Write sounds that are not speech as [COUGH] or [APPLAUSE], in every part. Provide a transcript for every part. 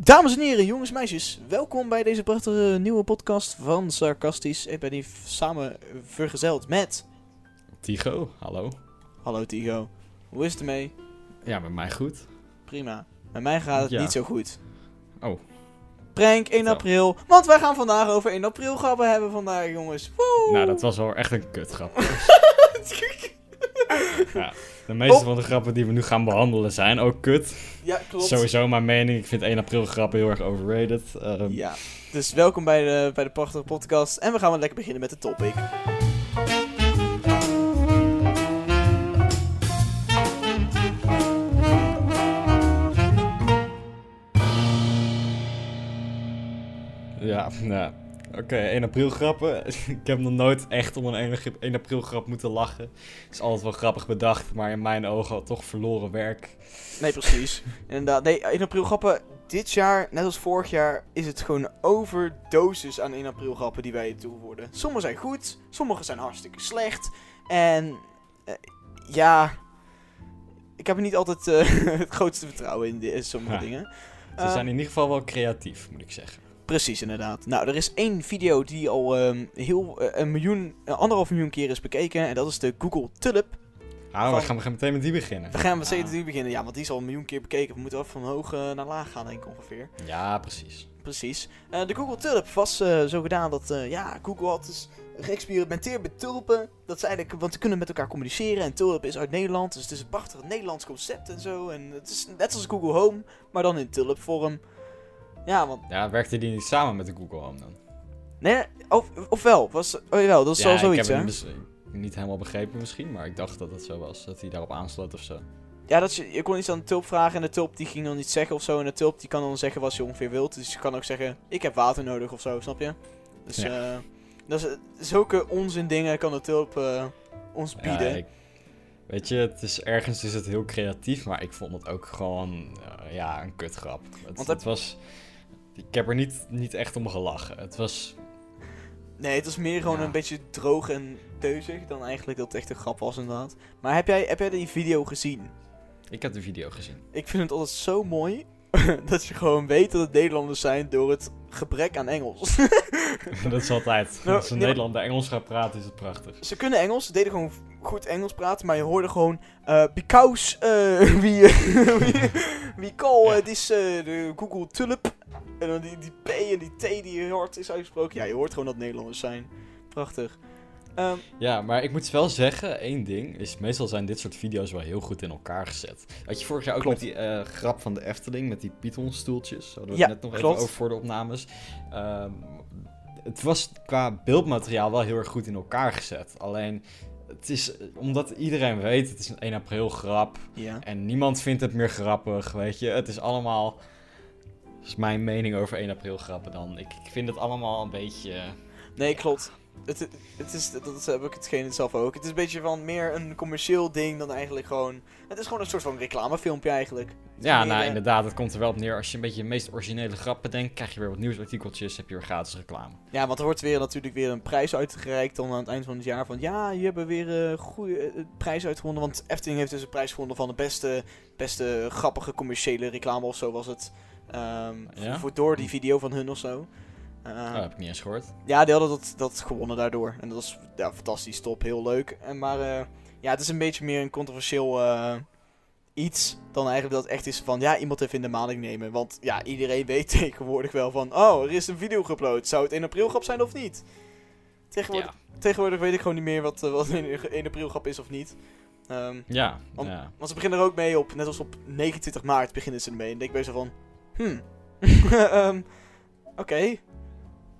Dames en heren, jongens en meisjes, welkom bij deze prachtige nieuwe podcast van Sarcastisch. Ik ben hier samen vergezeld met... Tigo, hallo. Hallo Tigo, hoe is het ermee? Ja, met mij goed. Prima. Met mij gaat het Ja. niet zo goed. Oh. Prank 1 Vertel. april, want wij gaan vandaag over 1 april grappen hebben vandaag, jongens. Woe! Nou, dat was wel echt een kutgrap. [LAUGHS] ja, de meeste Oh. van de grappen die we nu gaan behandelen zijn ook kut. Ja, klopt. Sowieso mijn mening. Ik vind 1 april grappen heel erg overrated. Ehm, Ja, dus welkom bij de, bij de prachtige podcast. En we gaan wel lekker beginnen met de topic. Ja, nou, oké, 1 april grappen. [LAUGHS] ik heb nog nooit echt om een 1 april grap moeten lachen. Het is altijd wel grappig bedacht, maar in mijn ogen toch verloren werk. Nee, precies. [LAUGHS] Inderdaad. Nee, 1 april grappen. Dit jaar, net als vorig jaar, is het gewoon een overdosis aan 1 april grappen die wij toevoegen. Sommige zijn goed, sommige zijn hartstikke slecht. En eh, ja, ik heb er niet altijd eh, [LAUGHS] het grootste vertrouwen in, sommige Ja. dingen. Ze zijn in ieder geval wel creatief, moet ik zeggen. Precies, inderdaad. Nou, er is één video die al ehm, heel, eh, een miljoen, eh, anderhalf miljoen keer is bekeken. En dat is de Google Tulip. Ah, Van- we gaan, we gaan meteen met die beginnen. We gaan met Ja. zeker die beginnen. Ja, want die is al een miljoen keer bekeken. We moeten wel van hoog eh, naar laag gaan, denk ik ongeveer. Ja, precies. Precies. De Google Tulip was zo gedaan dat, ja, Google had dus geëxperimenteerd met tulpen. Dat ze eigenlijk, want ze kunnen met elkaar communiceren. En tulp is uit Nederland, dus het is een prachtig Nederlands concept en zo. En het is net als Google Home, maar dan in tulpvorm. Ja, want, Ja, werkte die niet samen met de Google Home dan? nee, of, ofwel, was, oh jawel, dat is ja, wel ik zoiets, heb hè? niet helemaal begrepen misschien, maar ik dacht dat het zo was. Dat hij daarop aansloot of zo. Ja, dat je, je kon iets aan de tulp vragen en de tulp die ging dan iets zeggen of zo. En de tulp die kan dan zeggen wat je ongeveer wilt. Dus je kan ook zeggen, ik heb water nodig of zo, snap je? Dus Ja. eh, dat is, zulke onzin dingen kan de tulp eh, ons bieden. Ja, ik- weet je, het is, ergens is het heel creatief, maar ik vond het ook gewoon eh, ja, een kutgrap. Het, Want het was... Ik heb er niet, niet echt om gelachen. Het was... Nee, het was meer gewoon Ja. een beetje droog en teuzig dan eigenlijk dat het echt een grap was inderdaad. Maar heb jij, heb jij die video gezien? Ik heb de video gezien. Ik vind het altijd zo mooi [LAUGHS] dat je gewoon weet dat het Nederlanders zijn door het gebrek aan Engels. [LAUGHS] dat is altijd. Nou, Als een nee, Nederlander Engels gaat praten, is het prachtig. Ze kunnen Engels, ze deden gewoon goed Engels praten, maar je hoorde gewoon eh because eh we, we, we call Ja. this eh, de Google Tulip. En dan die, die P en die T die hard is uitgesproken. Ja, je hoort gewoon dat Nederlanders zijn. Prachtig. Ehm, Ja, maar ik moet wel zeggen, één ding is, meestal zijn dit soort video's wel heel goed in elkaar gezet. Had je vorig jaar ook Klopt. met die eh, grap van de Efteling, met die Python-stoeltjes, hadden we Ja, het net nog klopt. even over voor de opnames. Ehm, het was qua beeldmateriaal wel heel erg goed in elkaar gezet. Alleen, het is, omdat iedereen weet, het is een 1 april grap ja. en niemand vindt het meer grappig, weet je. Het is allemaal, dat is mijn mening over 1 april grappen dan. Ik, ik vind het allemaal een beetje... Nee, klopt. Het, het- is, dat heb ik hetgeen zelf ook. Het is een beetje van meer een commercieel ding dan eigenlijk gewoon... Het is gewoon een soort van reclamefilmpje eigenlijk. Ja, nou eh, inderdaad, het komt er wel op neer. Als je een beetje de meest originele grappen denkt, krijg je weer wat nieuwsartikeltjes, heb je weer gratis reclame. Ja, want er wordt weer natuurlijk weer een prijs uitgereikt dan aan het eind van het jaar. Van ja, je hebt weer een goede eh, prijs uitgewonnen. Want Efteling heeft dus een prijs gewonnen van de beste, beste grappige commerciële reclame of zo was het. Ehm, Ja? voor, voor door die video van hun of zo. Eh, Oh, dat heb ik niet eens gehoord. Ja, die hadden dat, dat gewonnen daardoor. En dat was ja, fantastisch, top, heel leuk. En, maar eh, ja, het is een beetje meer een controversieel eh, iets dan eigenlijk dat het echt is van... Ja, iemand even in de maling nemen. Want ja, iedereen weet [LAUGHS] tegenwoordig wel van... Oh, er is een video geüpload. Zou het 1 april grap zijn of niet? Tegenwoordig, tegenwoordig weet ik gewoon niet meer wat, eh, wat [LAUGHS] een 1 april grap is of niet. Ehm, Ja, Want- ja. want ze beginnen er ook mee op, net als op 29 maart beginnen ze ermee. En denk ik bij zo van... Hmm. [LAUGHS] Ehm, Oké.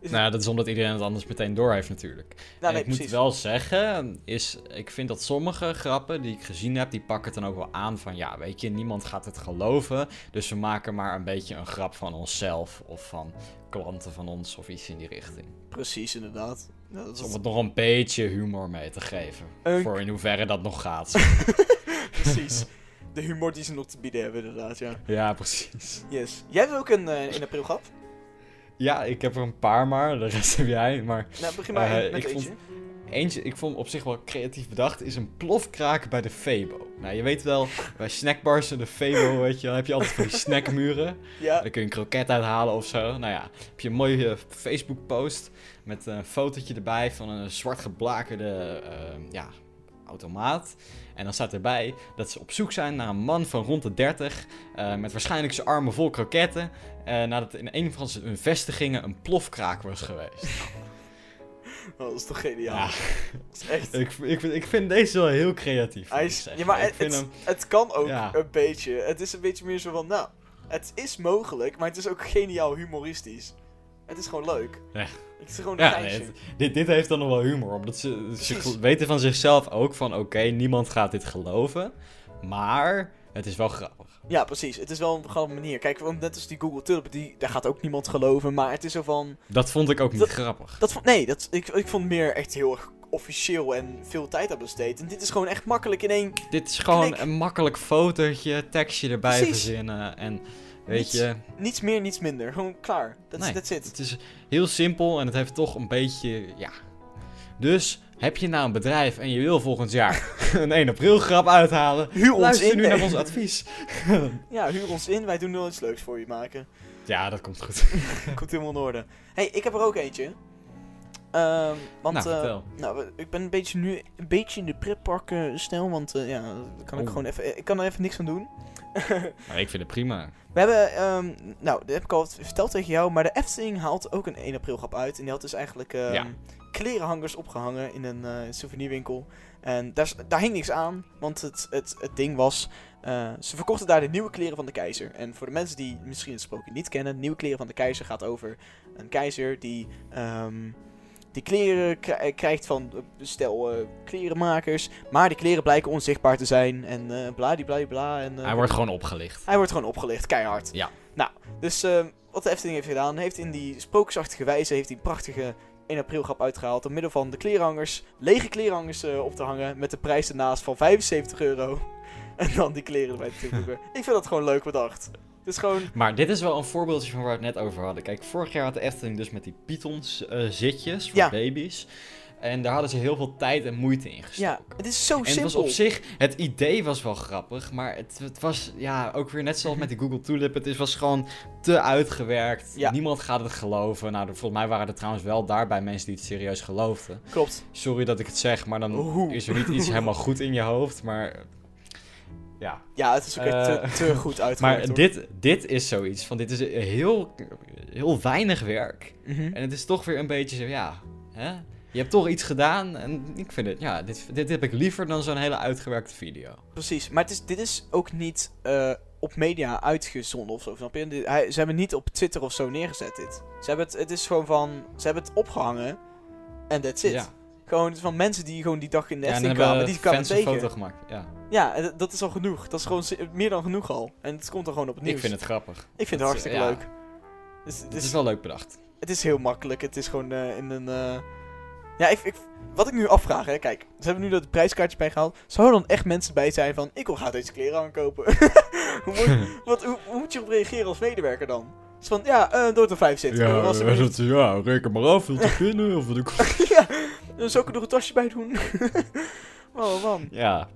Is Nou, dat is omdat iedereen het anders meteen door heeft natuurlijk. Nou, nee, ik moet wel zeggen, is, ik vind dat sommige grappen die ik gezien heb, die pakken het dan ook wel aan van, ja, weet je, niemand gaat het geloven. Dus we maken maar een beetje een grap van onszelf of van klanten van ons of iets in die richting. Precies, inderdaad. Ja, dat is Dus om het nog een beetje humor mee te geven. Een- Voor in hoeverre dat nog gaat. [LAUGHS] Precies. De humor die ze nog te bieden hebben, inderdaad, ja. ja, precies. Yes. Jij hebt ook een eh 1 april gehad? Ja, ik heb er een paar maar, de rest [LAUGHS] heb jij. Maar Nou, begin maar Eh, één- met ik eentje. Eentje, ik vond op zich wel creatief bedacht, is een plofkraak bij de Febo. Nou, je weet wel, bij snackbars en de Febo, [LAUGHS] weet je, dan heb je altijd van die snackmuren. Ja, Dan kun je een kroket uithalen of zo. Nou ja, heb je een mooie Facebook post met een fotootje erbij van een zwart geblakerde eh, ja, automaat. En dan staat erbij dat ze op zoek zijn naar een man van rond de 30 eh, met waarschijnlijk zijn armen vol kroketten. eh, nadat in een van zijn vestigingen een plofkraak was geweest. oh, [LAUGHS] dat is toch geniaal. Ja, is echt... ik, ik, vind- ik vind deze wel heel creatief. Hij is, ja, maar het, het, hem, het kan ook Ja. een beetje. Het is een beetje meer zo van, nou, het is mogelijk, maar het is ook geniaal humoristisch. Het is gewoon leuk. Ja. Het is gewoon een Ja, geintje. nee, het- dit, dit heeft dan nog wel humor. Omdat ze, ze weten van zichzelf ook van... Oké, niemand gaat dit geloven. Maar het is wel grappig. Ja, precies. Het is wel een grappige manier. Kijk, want net als die Google Tulp, die, daar gaat ook niemand geloven. Maar het is zo van... Dat vond ik ook niet Dat- grappig. Dat vond, nee, dat, ik, ik vond meer echt heel erg officieel en veel tijd aan besteed. En dit is gewoon echt makkelijk in één... Dit is gewoon Klik. een makkelijk fotootje, tekstje erbij Precies. verzinnen. En weet Niets. je, Niets meer, niets minder. Gewoon klaar. That's, Nee. it. het is heel simpel en het heeft toch een beetje... Ja. Dus heb je nou een bedrijf en je wil volgend jaar [LAUGHS] een 1 april grap uithalen... Huur ons Luister in. nu nee. naar ons advies. [LAUGHS] Ja, huur ons in. Wij doen wel iets leuks voor je maken. Ja, dat komt goed. [LAUGHS] Komt helemaal in orde. hey, ik heb er ook eentje. Ehm, want nou, eh, nou, ik ben een beetje nu een beetje in de pretpark stijl, want eh, ja, kan ik Oeh. gewoon even, ik kan er even niks aan doen. [LAUGHS] Maar ik vind het prima. We hebben, ehm, nou, dat heb ik al verteld tegen jou, maar de Efteling haalt ook een 1 april grap uit. En die had dus eigenlijk ehm, Ja. klerenhangers opgehangen in een eh, souvenirwinkel. En daar, daar hing niks aan, want het, het, het ding was, eh, ze verkochten daar de nieuwe kleren van de keizer. En voor de mensen die misschien het sprookje niet kennen, nieuwe kleren van de keizer gaat over een keizer die... ehm, die kleren eh, krijgt van eh, stel eh, klerenmakers, maar die kleren blijken onzichtbaar te zijn en eh bladibladibla. En, eh, Hij wordt gewoon opgelicht. hij wordt gewoon opgelicht, keihard. Ja. Nou, dus wat de Efteling heeft gedaan, heeft in die sprookjesachtige wijze heeft hij een prachtige 1 april grap uitgehaald. Door middel van de klerenhangers, lege klerenhangers eh, op te hangen. Met de prijs ernaast van 75 euro. [LAUGHS] En dan die kleren erbij te toevoegen. Ik vind dat gewoon leuk bedacht. Het is gewoon, Maar dit is wel een voorbeeldje van waar we het net over hadden. Kijk, vorig jaar had de Efteling dus met die Pythons eh, zitjes voor Ja. baby's. En daar hadden ze heel veel tijd en moeite in gestoken. ja, het is zo En het simpel. was op zich, het idee was wel grappig, maar het, het was ja, ook weer net zoals met die Google Tulip. Het is, was gewoon te uitgewerkt. Ja. Niemand gaat het geloven. Nou, volgens mij waren er trouwens wel daarbij mensen die het serieus geloofden. Klopt. Sorry dat ik het zeg, maar dan Oeh. is er niet iets [LAUGHS] helemaal goed in je hoofd. Maar ja, Ja, het is ook echt te, Eh, te [LAUGHS] goed uitgewerkt. maar hoor. dit, dit is zoiets van, dit is heel, heel weinig werk. Mhm. En het is toch weer een beetje zo, ja, hè? je hebt toch iets gedaan. En ik vind het, ja, dit, dit heb ik liever dan zo'n hele uitgewerkte video. Precies, maar het is, dit is ook niet eh, op media uitgezonden of zo, snap je? Dit- hij, ze hebben niet op Twitter of zo neergezet dit. Ze hebben het, het is gewoon van, ze hebben het opgehangen en that's it. Ja, Gewoon van mensen die gewoon die dag in de ja Efteling kwamen, die kwamen fans een tegen. foto gemaakt. Ja, Ja, dat- is al genoeg. Dat is gewoon meer dan genoeg al. En het komt er gewoon op het nieuws. ik vind het grappig. Ik vind het hartstikke ja, leuk. Dus, het, Het is, is wel leuk bedacht. het is heel makkelijk. Het is gewoon eh, in een... eh, Ja, ik, ik, wat ik nu afvraag, hè. Kijk, ze hebben nu dat prijskaartje bijgehaald. Zou er dan echt mensen bij zijn van... Ik wil graag deze kleren aankopen. [LAUGHS] hoe, moet, [LAUGHS] wat, hoe, hoe moet je op reageren als medewerker dan? Dus van, ja, eh door de 75 euro. alsjeblieft. ja, reken maar af, wil te [LAUGHS] binnen of wat ik... ja, dan zou ik er nog een tasje bij doen. [LAUGHS] oh, man. Ja,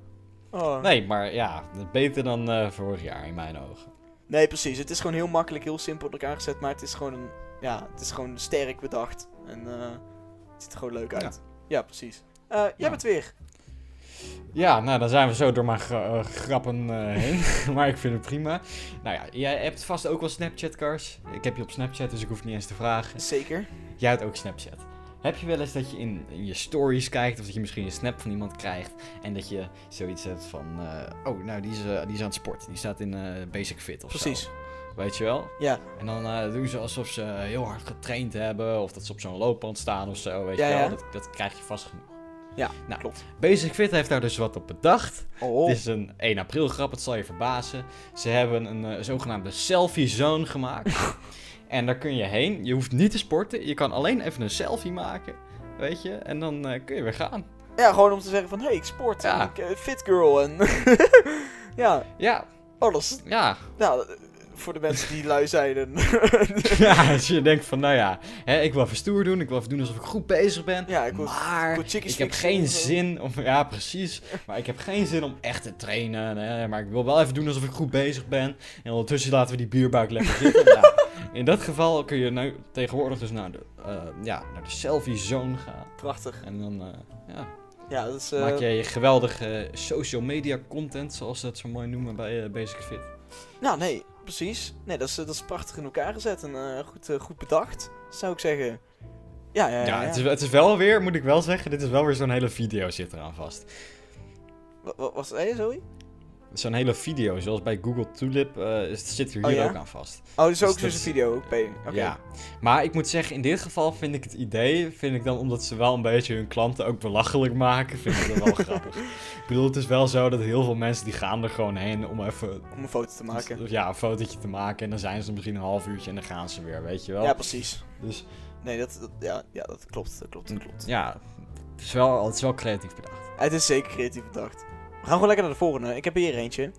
Oh. nee, maar ja, beter dan eh, vorig jaar in mijn ogen. Nee, precies. Het is gewoon heel makkelijk, heel simpel op elkaar gezet. Maar het is gewoon, een, ja, het is gewoon sterk bedacht. En eh, het ziet er gewoon leuk uit. Ja, precies. Eh, jij Ja. bent weer. Ja, nou dan zijn we zo door mijn gra- grappen [LAUGHS] heen. maar ik vind het prima. Nou ja, jij hebt vast ook wel Snapchat, Cars. Ik heb je op Snapchat, dus ik hoef niet eens te vragen. Zeker. Jij hebt ook Snapchat. Heb je wel eens dat je in, in je stories kijkt of dat je misschien een snap van iemand krijgt en dat je zoiets hebt van, eh, oh nou die is, eh, die is aan het sporten, die staat in eh, Basic Fit of Precies. zo. Weet je wel? Ja. En dan doen ze alsof ze heel hard getraind hebben of dat ze op zo'n loopband staan of zo, weet Ja, je wel? ja. Dat, dat krijg je vast genoeg. Ja, nou, klopt. Basic Fit heeft daar dus wat op bedacht. Oh. Het is een 1 april grap, het zal je verbazen. Ze hebben een zogenaamde selfie zone gemaakt. [LAUGHS] en daar kun je heen. Je hoeft niet te sporten. Je kan alleen even een selfie maken. Weet je? En dan eh, kun je weer gaan. Ja, gewoon om te zeggen van, hey, ik sport. Ja. Ik, eh, fit girl. En [LAUGHS] ja, Ja, oh, dat is, ja. nou, voor de mensen die lui zijn. [LAUGHS] ja, als je denkt van, nou ja, hè, ik wil even stoer doen, ik wil even doen alsof ik goed bezig ben. ja, ik wil, maar ik heb geen zin om, ja precies, maar ik heb geen zin om echt te trainen. Hè, maar ik wil wel even doen alsof ik goed bezig ben. En ondertussen laten we die bierbuik lekker zitten. ja, [LAUGHS] in dat geval kun je nu tegenwoordig dus naar de, eh, ja, naar de selfie zone gaan. Prachtig. En dan eh, ja, Ja, dat is... eh, maak je je geweldige social media content, zoals ze dat zo mooi noemen bij Basic Fit. Nou, nee, precies. Nee, dat is, eh, dat is prachtig in elkaar gezet en eh, goed, eh, goed bedacht, zou ik zeggen. Ja, ja, ja. Ja. Het, is, het is wel weer, moet ik wel zeggen, dit is wel weer zo'n hele video zit eraan vast. Wa- wa- Was het Zoe? Zo'n hele video, zoals bij Google Tulip, eh, zit er Oh, hier ja? ook aan vast. Oh, dus Dus ook dus een video, oké. Ja, maar ik moet zeggen, in dit geval vind ik het idee, vind ik dan omdat ze wel een beetje hun klanten ook belachelijk maken, vind ik dat wel [LAUGHS] grappig. Ik bedoel, het is wel zo dat heel veel mensen die gaan er gewoon heen om even Om een foto te maken. ja, een fotootje te maken en dan zijn ze misschien een half uurtje en dan gaan ze weer, weet je wel. Ja, precies. dus Nee, dat, dat- ja, ja, dat klopt, dat klopt, dat klopt. ja, het is wel, het is wel creatief bedacht. Het is zeker creatief bedacht. We gaan gewoon lekker naar de volgende. Ik heb hier eentje.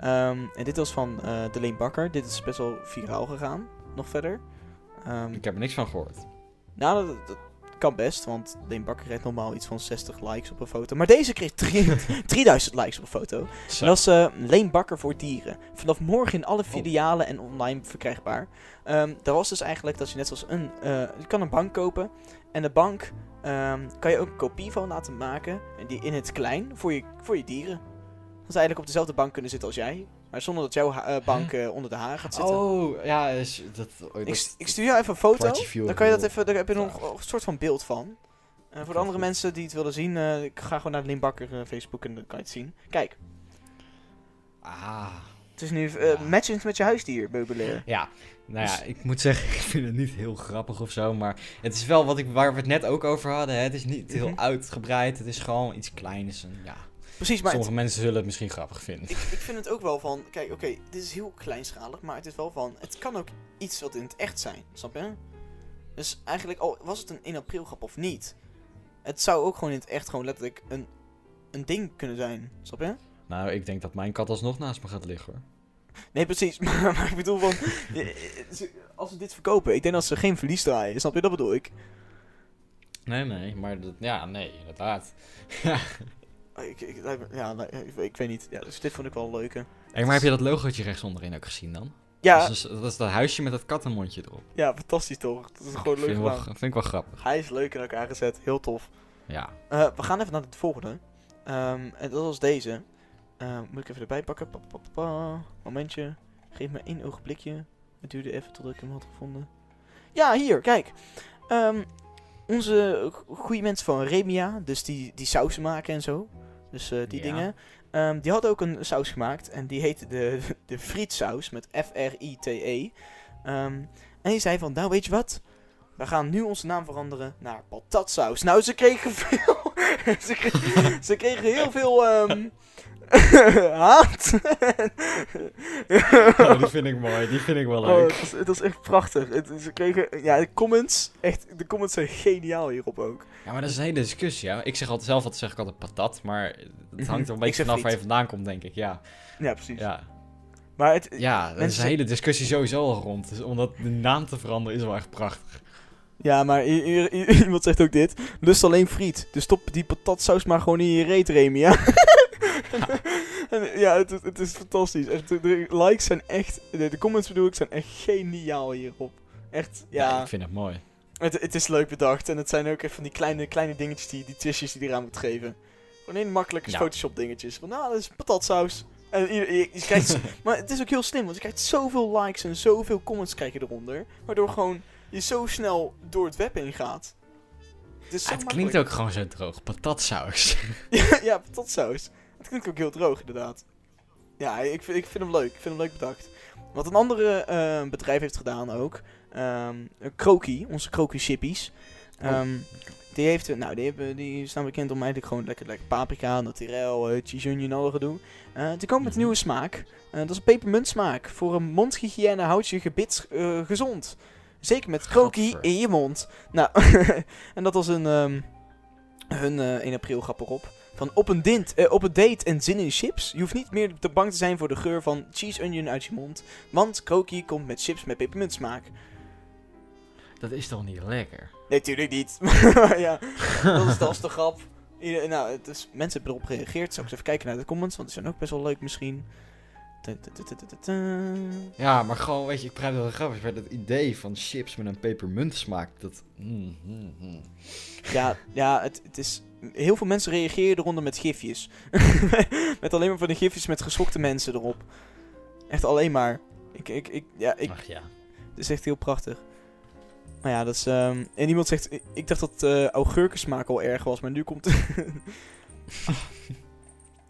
Ehm, en dit was van eh de Leen Bakker. Dit is best wel viraal gegaan. Nog verder. Ehm, Ik heb er niks van gehoord. nou, dat, dat kan best. Want Leen Bakker heeft normaal iets van 60 likes op een foto. Maar deze kreeg drie- [LAUGHS] 3000 likes op een foto. Zo. En dat is eh, Leen Bakker voor dieren. Vanaf morgen in alle filialen en online verkrijgbaar. Ehm dat was dus eigenlijk dat je net zoals een... eh, je kan een bank kopen. En de bank ehm, kan je ook een kopie van laten maken. En die in het klein voor je, voor je dieren. Dat ze eigenlijk op dezelfde bank kunnen zitten als jij. Maar zonder dat jouw eh, bank eh, onder de haar gaat zitten. Oh, ja, is, dat, oh, dat, ik, st- ik stuur jou even een foto. Dan kan je dat even... Daar heb je nog een soort van beeld van. En voor de andere mensen die het willen zien... eh, ik ga gewoon naar Leen Bakker eh, Facebook en dan kan je het zien. Kijk. Ah. Het is nu eh Ja. matchend met je huisdier, meubilair. Ja, nou ja, Dus- ik moet zeggen, [LAUGHS] ik vind het niet heel grappig of zo, maar het is wel wat ik, waar we het net ook over hadden. Hè? Het is niet heel Mhm. uitgebreid, het is gewoon iets kleins. En, ja, Precies, maar sommige mensen zullen het misschien grappig vinden. ik, ik vind het ook wel van... Kijk, oké, dit is heel kleinschalig, maar het is wel van... Het kan ook iets wat in het echt zijn, snap je? Dus eigenlijk, al was het een 1 april grap of niet... Het zou ook gewoon in het echt gewoon letterlijk een, een ding kunnen zijn, snap je? Nou, ik denk dat mijn kat alsnog naast me gaat liggen hoor. [LAUGHS] Nee, precies, [LAUGHS] maar, maar ik bedoel van... ze- Als we dit verkopen, ik denk dat ze geen verlies draaien, snap je? Dat bedoel ik. Nee, nee, maar dat, ja, nee, inderdaad. [LAUGHS] Oh, Ik, ik, ja, ik, ik weet niet. Ja, dus dit vond ik wel een leuke. Hey, maar heb je dat logootje rechts onderin ook gezien dan? Ja, Dat, is, dat is dat huisje met dat kattenmondje erop. ja fantastisch toch? Dat is gewoon vind, leuk wel, gedaan. vind ik wel grappig. Hij is leuk in elkaar gezet, heel tof. Ja. Eh, we gaan even naar het volgende. Ehm, en dat was deze. Ehm, moet ik even erbij pakken? Pa, pa, pa, pa. Momentje. Geef me één ogenblikje. Het duurde even totdat ik hem had gevonden. Ja, hier, kijk. Ehm, onze go- goede mensen van Remia, dus die, die sausen maken en zo. Dus eh, die Ja. dingen. Ehm, die hadden ook een saus gemaakt. En die heette de, [LAUGHS] de frietsaus met F-R-I-T-E. Ehm, en die zei van, nou weet je wat? We gaan nu onze naam veranderen naar patatsaus. Nou, ze kregen [LAUGHS] veel... ze, kregen, ze kregen heel veel... [LAUGHS] haat. [LAUGHS] Oh, die vind ik mooi, die vind ik wel Oh, leuk. het, was, het was echt prachtig. Het, ze kregen... Ja, de comments... Echt, de comments zijn geniaal hierop ook. Ja, maar dat is een hele discussie. Ja. Ik zeg altijd zelf altijd zeg ik altijd patat, maar het hangt er Mhm. een Ik beetje vanaf waar je vandaan komt, denk ik. Ja, Ja, precies. ja. Maar het... ja dat is een hele discussie sowieso al rond. Dus om dat de naam te veranderen is wel echt prachtig. Ja, maar [LAUGHS] iemand zegt ook dit. Lust alleen friet. Dus stop die patatsaus maar gewoon in je reet, Remy, ja? [LAUGHS] En, ja, het, is- het is fantastisch. Echt, de, likes zijn echt... De, de comments bedoel ik zijn echt geniaal hierop. Echt, Ja, ja. ik vind het mooi. het, het is leuk bedacht. En het zijn ook echt van die kleine, kleine dingetjes, die, die twistjes die eraan moet geven. Gewoon hele makkelijke Ja. Photoshop dingetjes. Van, nou, dat is patatsaus. En je, je, je krijgt, [LAUGHS] z- maar het is ook heel slim, want je krijgt zoveel likes en zoveel comments krijg je eronder. Waardoor gewoon je zo snel door het web heen gaat. Het, Ah, klinkt ook gewoon zo droog. Patatsaus. [LAUGHS] Ja, ja, patatsaus. Het klinkt ook heel droog, inderdaad. Ja, ik vind, ik vind hem leuk. Ik vind hem leuk bedacht. Wat een andere eh, bedrijf heeft gedaan ook. ehm Kroki, onze Kroki chippies. Oh. Ehm, die, heeft, nou, die, hebben, die staan bekend om eigenlijk gewoon lekker, lekker paprika, naturel, uh, en alle gedoe. Eh, die komen met een Mhm. nieuwe smaak. Eh, dat is een pepermunt smaak. Voor een mondhygiëne houdt je gebit eh, gezond. Zeker met Kroki in je mond. Nou, [LAUGHS] en dat was een, ehm, hun eh 1 april grap erop. Van op een, dint, eh, op een date en zin in chips. Je hoeft niet meer te bang te zijn voor de geur van cheese onion uit je mond. Want Kroki komt met chips met pepermuntsmaak. Dat is toch niet lekker? Nee, tuurlijk niet. [LAUGHS] Maar ja, dat is, dat is de grap. Ieder- nou, het is, mensen hebben erop gereageerd. Zal ik eens even kijken naar de comments, want die zijn ook best wel leuk misschien. Ja, maar gewoon, weet je, ik dat het grappig maar dat idee van chips met een pepermunt smaak, dat... mm, mm, mm. Ja, ja het, het is... Heel veel mensen reageren eronder met gifjes. [LAUGHS] met alleen maar van die gifjes met geschokte mensen erop. Echt alleen maar. Ik, ik, ik, ja, ik, Ach ja. het is echt heel prachtig. Maar ja, dat is... ehm, en iemand zegt... Ik, ik dacht dat eh augurkensmaak al erg was, maar nu komt... [LAUGHS]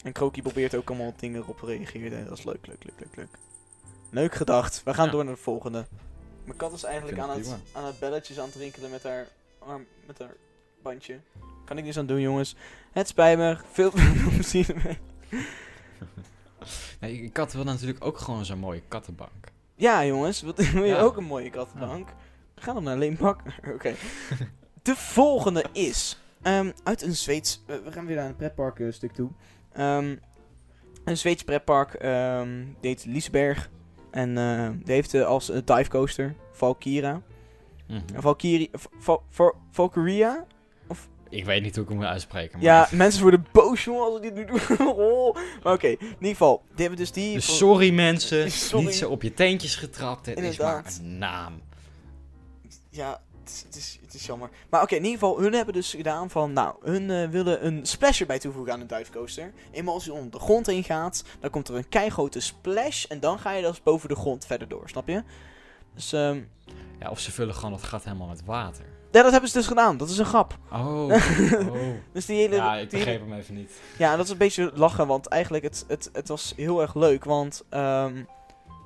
en Kroki probeert ook allemaal dingen erop te reageren. Dat is leuk, leuk, leuk, leuk, leuk. Leuk gedacht. We gaan Ja. door naar de volgende. Mijn kat is eigenlijk aan het, aan het belletjes aan het rinkelen met haar arm, met haar bandje. Kan ik niks aan doen, jongens. Het spijt me. Veel [LAUGHS] plezier ermee. [LAUGHS] Nee, ik had wil natuurlijk ook gewoon zo'n mooie kattenbank. Ja, jongens. [LAUGHS] Wil je Ja. ook een mooie kattenbank? Ga dan naar Leenbak. Oké. De volgende is... ehm, uit een Zweeds... we- we gaan weer naar een pretpark eh, stuk toe. Ehm, een Zweeds pretpark. ehm die heet Liesberg. En eh, die heeft eh, als uh, divecoaster Valkyra. Valkyrie... V- Val- Val- Valkyria? Ik weet niet hoe ik hem moet uitspreken, maar... Ja, [LAUGHS] mensen worden boos, jongen, als ik dit nu doe. [LAUGHS] oh. Maar oké, in ieder geval. Die hebben dus die... Dus sorry mensen, [LAUGHS] Sorry. niet zo op je teentjes getrapt, het is maar Inderdaad. een naam. Ja, het is, het is, het is jammer. Maar oké, in ieder geval, hun hebben dus gedaan van, nou, hun eh, willen een splash erbij toevoegen aan een divecoaster. Eenmaal als je onder de grond heen gaat, dan komt er een keigrote splash en dan ga je dus boven de grond verder door, snap je? Dus, ehm Ja, of ze vullen gewoon dat gat helemaal met water. Ja, dat hebben ze dus gedaan. Dat is een grap. Oh, oh. [LAUGHS] Dus die hele... Ja, ik begreep hem even niet. Ja, dat is een beetje lachen, want eigenlijk het, het, het was heel erg leuk, want ehm,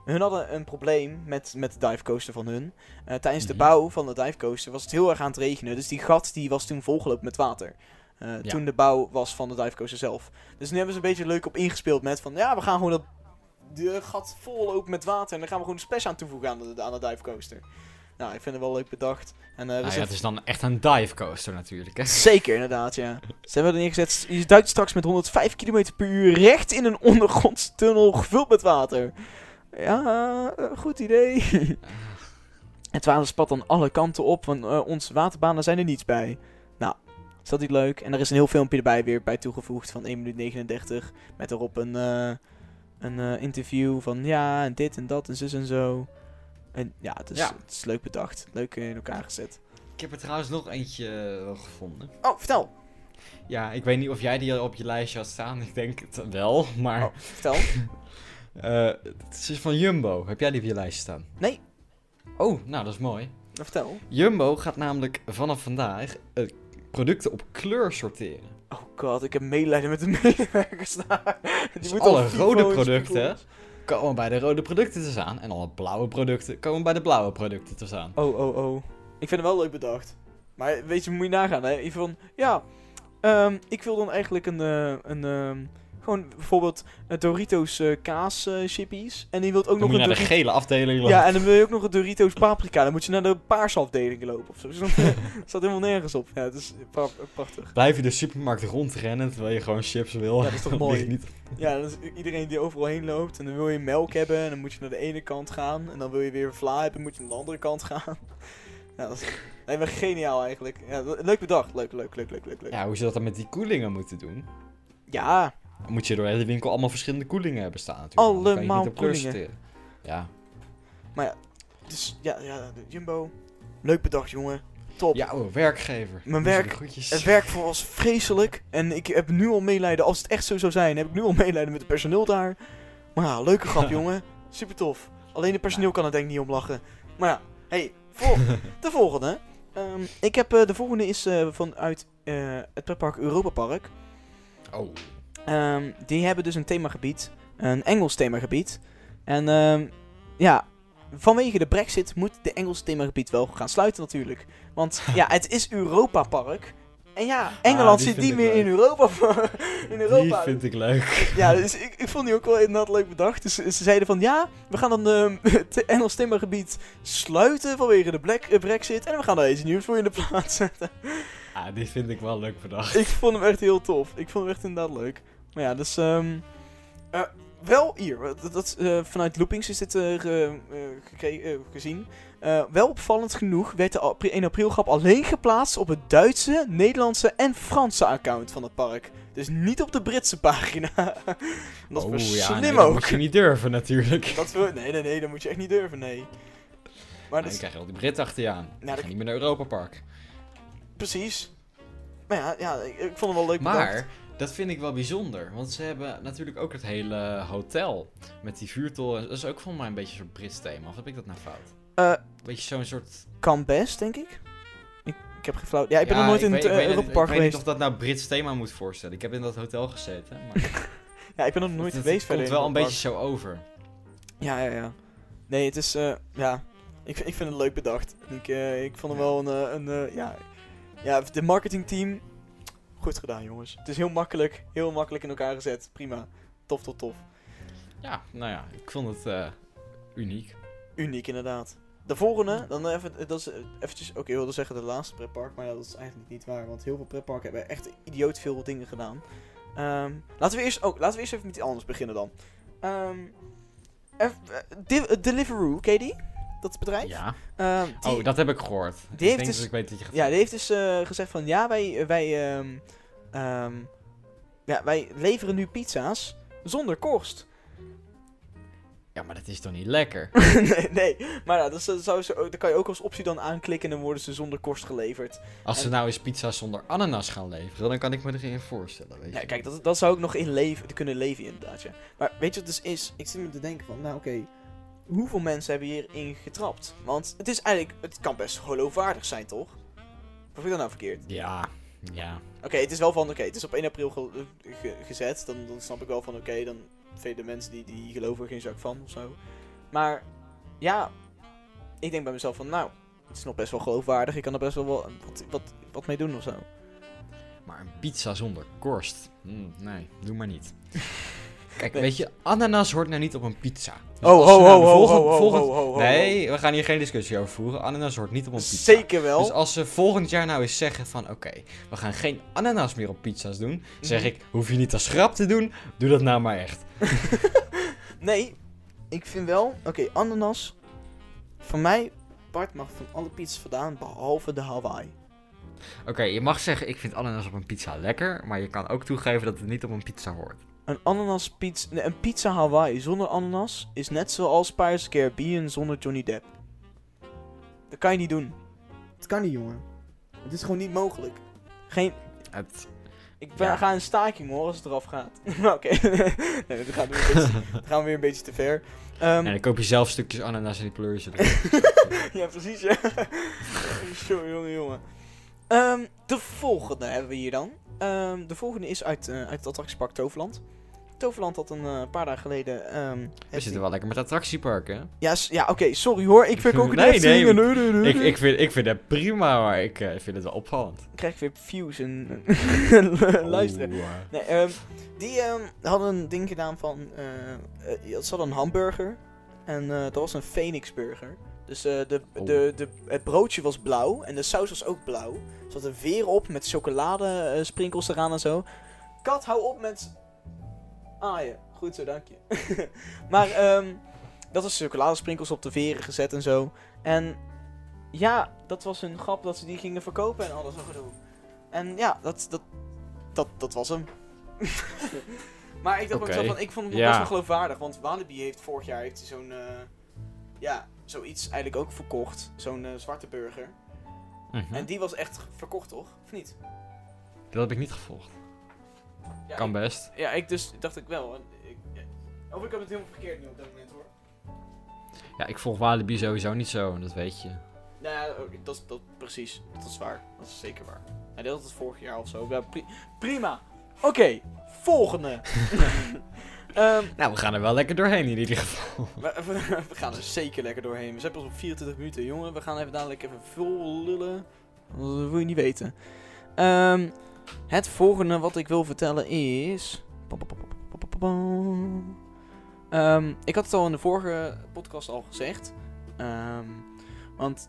hun hadden een probleem met, met de divecoaster van hun. Eh, tijdens de Mhm. bouw van de divecoaster was het heel erg aan het regenen, dus die gat die was toen volgelopen met water. Eh, Ja. Toen de bouw was van de divecoaster zelf. Dus nu hebben ze een beetje leuk op ingespeeld met van, ja, we gaan gewoon dat de gat vollopen met water en dan gaan we gewoon een splash aan toevoegen aan de, aan de divecoaster. Nou, ik vind het wel leuk bedacht. En, Nou is ja, het is dan echt een divecoaster natuurlijk, hè. [LAUGHS] Zeker, inderdaad, ja. Ze hebben er neergezet. Je duikt straks met 105 km per uur recht in een [LAUGHS] ondergrondse tunnel gevuld met water. Ja, eh, goed idee. [LAUGHS] Het water spat dan alle kanten op, want eh, onze waterbanen zijn er niets bij. Nou, is dat niet leuk? En er is een heel filmpje erbij weer bij toegevoegd van 1 minuut 39. Met erop een, een interview van ja, en dit en dat en zus en zo. En ja, het is, Ja. Het is leuk bedacht. Leuk in elkaar gezet. Ik heb er trouwens nog eentje eh, gevonden. Oh, vertel. Ja, ik weet niet of jij die op je lijstje had staan. Ik denk het wel, maar... Oh, vertel. [LAUGHS] eh, het is van Jumbo. Heb jij die op je lijstje staan? Nee. Oh, nou dat is mooi. Nou, vertel. Jumbo gaat namelijk vanaf vandaag eh, producten op kleur sorteren. Oh god, ik heb medelijden met de [LAUGHS] medewerkers daar. Die Dus moeten al alle rode producten. Komen bij de rode producten te staan. En alle blauwe producten komen bij de blauwe producten te staan. Oh, oh, oh. Ik vind het wel leuk bedacht. Maar weet je, moet je nagaan, hè? Van, ja, ehm, ik wil dan eigenlijk een, eh, een ehm, gewoon bijvoorbeeld eh, Doritos eh, kaas eh, chippies. En die wilt ook Dan nog een naar de Doritos... gele afdeling lopen. Ja, en dan wil je ook nog een Doritos paprika. Dan moet je naar de paarse afdeling lopen of zo. [LAUGHS] Dus dan staat helemaal nergens op. Ja, het is pra- prachtig. Blijf je de supermarkt rondrennen terwijl je gewoon chips wil. Ja, dat is toch [LAUGHS] mooi? Niet... Ja, dat is iedereen die overal heen loopt. En dan wil je melk hebben. En dan moet je naar de ene kant gaan. En dan wil je weer vla hebben. moet je naar de andere kant gaan. [LAUGHS] Ja, dat is nee, maar geniaal eigenlijk. Ja, le- leuk bedacht. Leuk, leuk, leuk, leuk, leuk. leuk. Ja, hoe ze dat dan met die koelingen moeten doen. Ja, Dan moet je door de hele winkel allemaal verschillende koelingen hebben staan natuurlijk. Allemaal koelingen. sorteren. Ja. dus ja, ja, Jumbo. Leuk bedacht, jongen. Top. ja, oh, werkgever. Mijn werk-. Het werk voor was vreselijk. En ik heb nu al meelijden. Als het echt zo zou zijn, heb ik nu al meelijden met het personeel daar. Maar ja, leuke grap, [LAUGHS] jongen. Super tof. Alleen het personeel kan er denk ik niet om lachen. Maar ja, hey, vol [LAUGHS] de volgende. Ehm, ik heb eh, de volgende is eh, vanuit eh, het pretpark Europa Park. Oh. Ehm, die hebben dus een themagebied. Een Engels themagebied. En ehm, ja, vanwege de brexit moet de Engels themagebied wel gaan sluiten natuurlijk. Want [LAUGHS] ja, het is Europa Park. En ja, Engeland Ah, die zit niet meer leuk. in Europa. [LAUGHS] in Die Europa. vind ik leuk. Ja, dus ik, ik vond die ook wel inderdaad leuk bedacht. Dus ze zeiden van ja, we gaan dan ehm, [LAUGHS] het Engels themagebied sluiten vanwege de black, eh, brexit. En we gaan daar iets nieuws voor in de plaats zetten. Ah, die vind ik wel leuk bedacht. Ik vond hem echt heel tof. Ik vond hem echt inderdaad leuk. Maar ja, dus... eh, wel hier. Dat, dat, eh, vanuit Loopings is dit eh, gezien. Wel opvallend genoeg werd de apri- 1 april grap alleen geplaatst op het Duitse, Nederlandse en Franse account van het park. Dus niet op de Britse pagina. [LAUGHS] dat is Oh, maar ja, slim nee, dat ook. moet je niet durven natuurlijk. Dat wil, nee, nee, nee, dat moet je echt niet durven, nee. Maar dat dan is krijg je al die Brit achter je aan. Nou, dat- niet meer naar Europa Park. precies. Maar ja, ja ik, ik vond hem wel leuk Maar bedacht. Dat vind ik wel bijzonder. Want ze hebben natuurlijk ook het hele hotel. Met die vuurtoren. Dat is ook volgens mij een beetje een soort Brits thema. Of heb ik dat nou fout? Eh, Beetje zo'n soort... Kan best, denk ik. Ik, ik heb geen flauw... Ja, ik ben nog nooit in het weet- Europa Park Ik weet niet geweest. of dat nou Brits thema moet voorstellen. Ik heb in dat hotel gezeten. Maar [LAUGHS] Ja, ik ben nog nooit het, geweest het verder. komt wel een beetje zo over. Ja, ja, ja. Nee, het is, eh, ja, ik, ik vind het leuk bedacht. Ik, eh, ik vond hem wel een, eh, een eh, ja, ja, de marketingteam, goed gedaan jongens. Het is heel makkelijk, heel makkelijk in elkaar gezet. Prima. Tof, tof, tof. Ja, nou ja. Ik vond het eh, uniek. Uniek inderdaad. De volgende, dan even, dat is eh, eventjes, oké, ik wilde zeggen de laatste pretpark, maar ja, dat is eigenlijk niet waar, want heel veel pretparken hebben echt idioot veel dingen gedaan. Ehm, laten, we eerst, oh, laten we eerst even met iets anders beginnen dan. Ehm eh, eh, Deliveroo, ken je die? Dat bedrijf? Ja. Ehm, die- Oh, dat heb ik gehoord. die ik heeft denk dus- dat ik weet dat je gaat Ja, die heeft dus eh, gezegd van ja, wij, wij, ehm, ehm, ja, wij leveren nu pizza's zonder korst. [LAUGHS] Ja, maar dat is toch niet lekker? [LAUGHS] nee, nee, maar ja, dat, zou ze, ook- dan kan je ook als optie dan aanklikken en dan worden ze zonder korst geleverd. Als ze nou eens pizza zonder ananas gaan leveren, dan kan ik me erin voorstellen. Weet Ja, je. kijk, dat, dat zou ik nog in leven, kunnen leven inderdaad, ja. Maar weet je wat het dus is? Ik zit me te denken van, nou oké, hoeveel mensen hebben hierin getrapt? Want het is eigenlijk, het kan best geloofwaardig zijn, toch? Of ik dat nou verkeerd? Ja, ja. Oké, het is wel van, oké, het is op 1 april ge- ge- gezet. Dan, dan snap ik wel van, oké, dan vele mensen die, die geloven er geen zak van of zo. Maar ja, ik denk bij mezelf van, nou, het is nog best wel geloofwaardig. Ik kan er best wel wat, wat, wat mee doen of zo. Maar een pizza zonder korst? Hmm, nee, doe maar niet. [LAUGHS] Kijk, Nee. weet je, ananas hoort nou niet op een pizza. Dus Oh, ho, ho, nou ho, volgend- ho, ho, volgend-. Nee, we gaan hier geen discussie over voeren. Ananas hoort niet op een pizza. Zeker wel. Dus als ze volgend jaar nou eens zeggen van... Oké, we gaan geen ananas meer op pizza's doen. Zeg Mhm. ik, hoef je niet als grap te doen. Doe dat nou maar echt. [LAUGHS] Nee, ik vind wel, oké, ananas. Voor mij, Bart mag van alle pizzas vandaan, behalve de Hawaii. Oké, je mag zeggen, ik vind ananas op een pizza lekker. Maar je kan ook toegeven dat het niet op een pizza hoort. Een ananas pizza, nee, een pizza Hawaii zonder ananas is net zoals Pirates Caribbean zonder Johnny Depp. Dat kan je niet doen. Dat kan niet, jongen. Het is gewoon niet mogelijk. Geen, Het, ik ben, Ja. ga een staking hoor als het eraf gaat. [LAUGHS] Oké, [LAUGHS] nee, dan gaan we, weer een beetje, dan gaan we weer een beetje te ver. Ehm, en dan koop je zelf stukjes ananas en die pleur [LAUGHS] ja, precies, ja. Sorry, jongen, jongen. Ehm, de volgende hebben we hier dan. Ehm, de volgende is uit, eh, uit het attractiepark Toverland. Toverland had een eh, paar dagen geleden... ehm, We zitten wel lekker met attractieparken. Ja, ja oké, sorry hoor. Ik vind ook [LAUGHS] Nee, net nee. Nee, nee, nee, Ik, ik, vind, ik vind het prima, maar ik eh, vind het wel opvallend. Ik krijg weer views en [LAUGHS] [LAUGHS] luisteren. Oeh, Nee, ehm, die hadden een ding gedaan van... ze hadden een hamburger. En dat was een Phoenix burger. Dus eh, de, Oh. de, de, het broodje was blauw. En de saus was ook blauw. Er zat een veer op met chocolade eh, sprinkels eraan en zo. Kat, hou op met... Ah ja, goed zo, dank je. [LAUGHS] maar ehm, dat was chocoladesprinkels op de veren gezet en zo. En ja, dat was een grap dat ze die gingen verkopen en alles zo gedoe. En ja, dat, dat, dat, dat was hem. [LAUGHS] maar ik dacht ook zo van, ik vond het ja. best wel geloofwaardig. Want Walibi heeft vorig jaar heeft zo'n, eh, ja, zoiets eigenlijk ook verkocht. Zo'n eh, zwarte burger. mhm. En die was echt verkocht, toch? Of niet? Dat heb ik niet gevolgd. Ja, Kan ik, best. ja, ik dus dacht ik wel. Ik, of ik heb het helemaal verkeerd nu op dat moment hoor. Ja, ik volg Walibi sowieso niet zo, en dat weet je. Nou ja, dat, is- dat precies. Dat is waar. Dat is zeker waar. Hij deed het vorig jaar of zo. Ja, pri- prima. Oké, volgende. [LAUGHS] Ehm, Nou, we gaan er wel lekker doorheen in ieder geval. we, we- [LAUGHS] we gaan er zeker lekker doorheen. We zijn pas op 24 minuten, jongen. We gaan even dadelijk even vol lullen. Dat wil je niet weten. Ehm, het volgende wat ik wil vertellen is... Ehm, ik had het al in de vorige podcast al gezegd. Want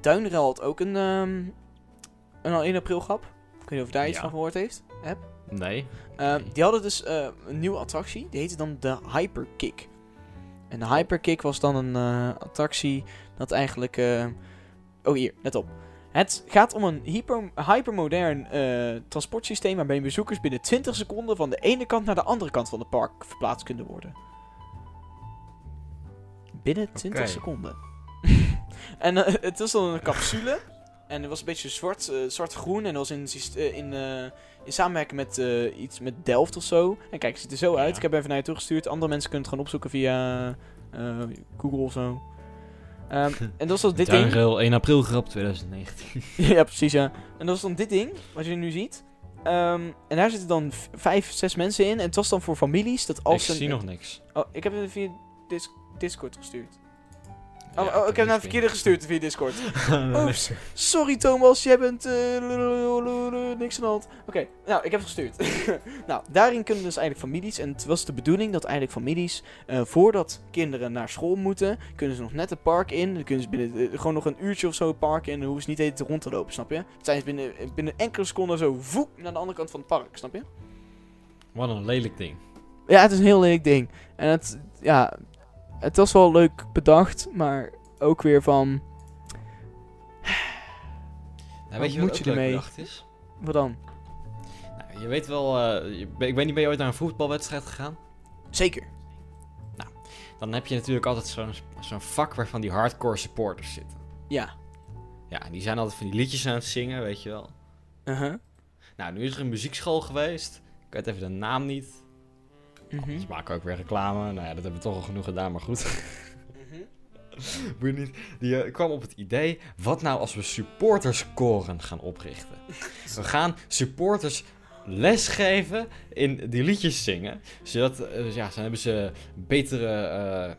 Duinrel had ook een, een 1 april grap. Ik weet niet of daar iets Ja. van gehoord heeft. Heb. Nee. Eh, Nee. Die hadden dus eh, een nieuwe attractie. Die heette dan de Hyperkick. En de Hyperkick was dan een eh, attractie dat eigenlijk... eh, Oh, hier, let op. Het gaat om een hyper, hypermodern transportsysteem waarbij bezoekers binnen 20 seconden van de ene kant naar de andere kant van het park verplaatst kunnen worden. Binnen 20 Oké. seconden. [LAUGHS] en het was dan een capsule. En het was een beetje zwart, eh, zwart-groen. En dat was in, eh, in, eh, in samenwerking met iets met Delft of zo. En kijk, het ziet er zo uit. Ja. Ik heb even naar je toegestuurd. Andere mensen kunnen het gewoon opzoeken via Google of zo. Ehm, [LAUGHS] en dat was dan dit ding. Duinrail 1 april grap 2019. [LAUGHS] ja, precies, ja. En dat was dan dit ding, wat je nu ziet. Ehm, en daar zitten dan vijf, zes mensen in. En het was dan voor families dat ik als een... zie nog niks. Oh, ik heb het via Dis- Discord gestuurd. Oh, Ja, oh, ik heb naar de verkeerde gestuurd via Discord. [LAUGHS] Oeps. Sorry Thomas, jij bent eh, lululululu, niks aan de hand. Oké, nou, ik heb het gestuurd. [LAUGHS] nou, daarin kunnen dus eigenlijk families, en het was de bedoeling dat eigenlijk families, eh, voordat kinderen naar school moeten, kunnen ze nog net het park in. Dan kunnen ze binnen, eh, gewoon nog een uurtje of zo het park in, en dan hoeven ze niet eten rond te lopen, snap je? Dan zijn ze binnen, binnen enkele seconden zo voep naar de andere kant van het park, snap je? Wat een lelijk ding. Ja, het is een heel lelijk ding. En het, ja, het was wel leuk bedacht, maar ook weer van, Nou, weet je moet wat je ermee? bedacht is? wat dan? Nou, je weet wel, eh, je- ik weet niet, ben je ooit naar een voetbalwedstrijd gegaan? Zeker. Dan heb je natuurlijk altijd zo'n zo'n vak waarvan die hardcore supporters zitten. Ja. Ja, en die zijn altijd van die liedjes aan het zingen, weet je wel. Uh-huh. Nou, nu is er een muziekschool geweest. Ik weet even de naam niet. Mhm. Ze maken ook weer reclame. Nou ja, dat hebben we toch al genoeg gedaan, maar goed. [LAUGHS] Boeit niet. Die eh, kwam op het idee, wat nou als we supporterskoren gaan oprichten? We gaan supporters lesgeven in die liedjes zingen. Zodat, eh, ja, dan hebben ze betere eh,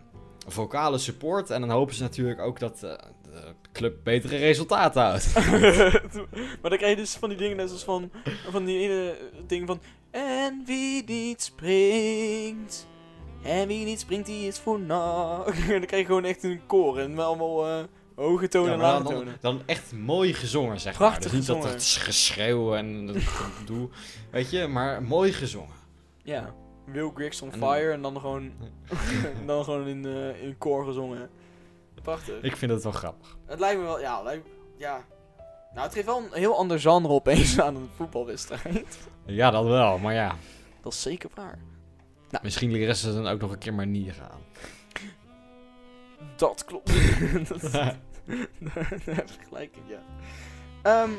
vocale support. En dan hopen ze natuurlijk ook dat de club betere resultaten houdt. [LAUGHS] maar dan krijg je dus van die dingen net zoals van, van die ene ding van... En wie niet springt... En wie niet springt, die is voor en [LAUGHS] dan krijg je gewoon echt een koor. En allemaal eh, hoge tonen Ja, en lage dan, tonen. dan, echt mooi gezongen, zeg maar. Prachtig Dus niet dat het geschreeuw en dat [LAUGHS] doe, weet je, maar mooi gezongen. Ja. Will Griggs on En- fire. En dan gewoon, en [LAUGHS] dan gewoon in, eh, in koor gezongen. Prachtig. Ik vind het wel grappig. Het lijkt me wel... Ja, lijkt, ja. Nou, het geeft wel een heel ander genre opeens aan een voetbalwedstrijd. Ja, dat wel, maar ja. Dat is zeker waar. Misschien leren ze dan ook nog een keer manieren aan. Dat klopt. [LAUGHS] dat, [LAUGHS] daar heb je gelijk in, ja. Ehm,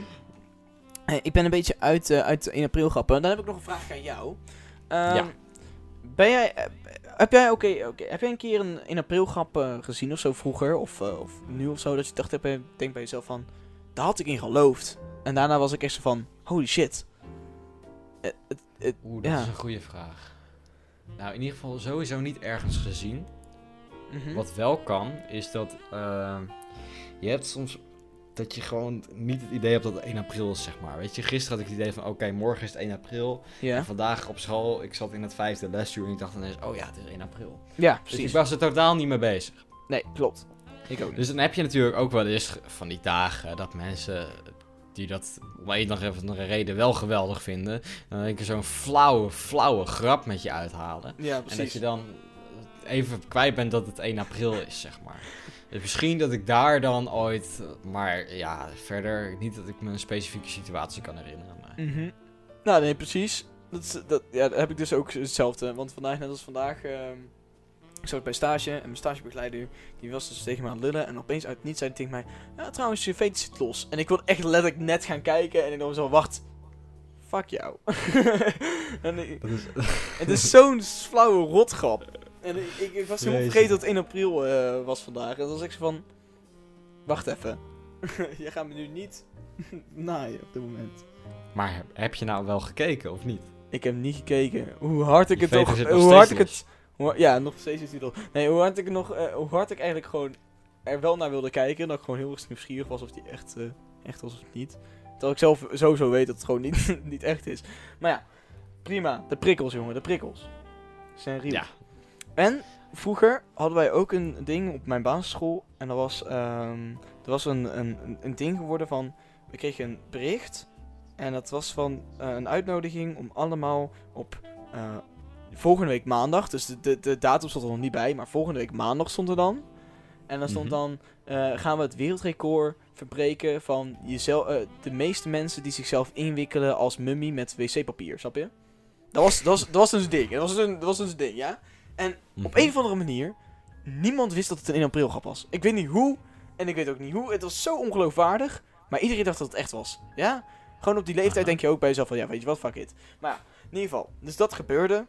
eh, ik ben een beetje uit, eh, uit 1 april grappen. Dan heb ik nog een vraag aan jou. Ehm, Ja. Ben jij, eh, heb jij, oké, oké, heb jij een keer een 1 april grap eh, gezien of zo vroeger? Of, eh, of nu of zo? Dat je dacht, heb, denk bij jezelf van, daar had ik in geloofd. En daarna was ik echt zo van, holy shit. Eh, het- het- Oeh, dat Ja. is een goede vraag. Nou, in ieder geval sowieso niet ergens gezien. mhm. Wat wel kan, is dat ehm, je hebt soms dat je gewoon niet het idee hebt dat het 1 april is, zeg maar. Weet je, gisteren had ik het idee van, oké, morgen is het 1 april. En vandaag op school, ik zat in het vijfde lesuur en ik dacht ineens, oh ja, het is 1 april. ja, Dus precies. ik was er totaal niet mee bezig. Nee, klopt. Ik ook niet. Dus dan heb je natuurlijk ook wel eens van die dagen dat mensen die dat om een of andere reden wel geweldig vinden, dan denk je zo'n flauwe, flauwe grap met je uithalen. ja, En dat precies. je dan even kwijt bent dat het 1 april is, zeg maar. Dus misschien dat ik daar dan ooit, maar ja, verder niet dat ik me een specifieke situatie kan herinneren. Maar... Mhm. Nou, nee, precies. Dat, dat, ja, dat heb ik dus ook hetzelfde. Want vandaag, net als vandaag, ehm, ik zat bij stage en mijn stagebegeleider, die was dus tegen me aan het lullen. En opeens uit het niets zei hij tegen mij, ja, trouwens, je veet zit los. En ik wilde echt letterlijk net gaan kijken en ik dacht zo, wacht, fuck jou. [LAUGHS] en ik- is... het is zo'n flauwe rotgrap. En ik, ik, ik was helemaal vergeten dat het 1 april eh, was vandaag. En dan was ik zo van, wacht even. [LAUGHS] je gaat me nu niet [LAUGHS] naaien op dit moment. Maar heb- je nou wel gekeken of niet? Ik heb niet gekeken. Hoe hard ik het toch... Hoe hard ik het... ja, nog steeds is die er. Nee, hoe hard ik nog... eh, hoe hard ik eigenlijk gewoon er wel naar wilde kijken. Dat ik gewoon heel erg nieuwsgierig was of die echt, eh, echt was of niet. Terwijl ik zelf sowieso weet dat het gewoon niet, [LAUGHS] niet echt is. Maar ja, prima. De prikkels, jongen. De prikkels. Zijn real. Ja. En vroeger hadden wij ook een ding op mijn basisschool. En dat was, ehm, er was een, een, een- ding geworden van... we kregen een bericht. En dat was van eh, een uitnodiging om allemaal op volgende week maandag. Dus de, de, de datum stond er nog niet bij, maar volgende week maandag stond er dan. En dan stond Mhm. dan, eh, gaan we het wereldrecord verbreken van jezelf, eh, de meeste mensen die zichzelf inwikkelen als mummie met wc-papier, snap je? Dat was, dat was, dat was dus een ding, dat was, een, dat was dus een ding, ja? Op een of andere manier, niemand wist dat het een 1 april grap was. Ik weet niet hoe, en ik weet ook niet hoe. Het was zo ongeloofwaardig, maar iedereen dacht dat het echt was. Ja? Gewoon op die leeftijd Aha. denk je ook bij jezelf van, ja, weet je wat, fuck it. Maar ja, in ieder geval. Dus dat gebeurde.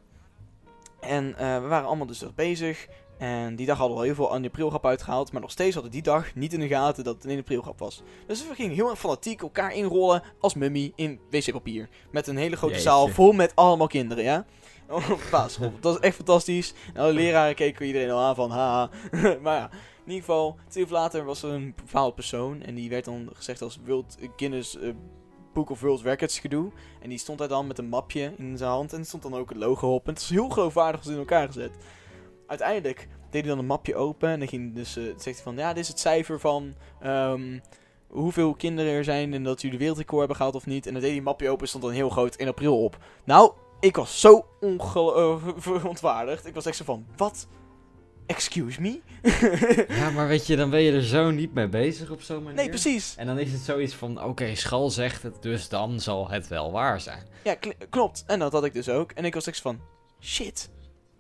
En eh, we waren allemaal dus nog bezig. En die dag hadden we al heel veel 1 april grap uitgehaald. Maar nog steeds hadden die dag niet in de gaten dat het een 1 april grap was. Dus we gingen heel erg fanatiek elkaar inrollen als mummie in wc-papier. Met een hele grote Jeetje. zaal vol met allemaal kinderen, ja? [LAUGHS] Op basisschool. Dat was echt fantastisch. En alle leraren keken iedereen al aan van haha. [LAUGHS] maar ja, in ieder geval, twee uur later was er een bepaalde persoon. En die werd dan gezegd als World Guinness Book of World Records gedoe. En die stond daar dan met een mapje in zijn hand. En stond dan ook het logo op. En het was heel geloofwaardig in elkaar gezet. Uiteindelijk deed hij dan een mapje open. En dan ging dus, eh, zegt hij van, ja, dit is het cijfer van... ehm, hoeveel kinderen er zijn en dat jullie de wereldrecord hebben gehaald of niet. En dan deed hij een mapje open en stond dan heel groot in april op. Nou, ik was zo ongelo- eh, verontwaardigd. Ik was echt zo van, wat? Excuse me? [LAUGHS] Ja, maar weet je, dan ben je er zo niet mee bezig op zo'n manier. nee, precies. En dan is het zoiets van, oké, Schal zegt het, dus dan zal het wel waar zijn. Ja, kl- klopt. En dat had ik dus ook. En ik was echt van, shit.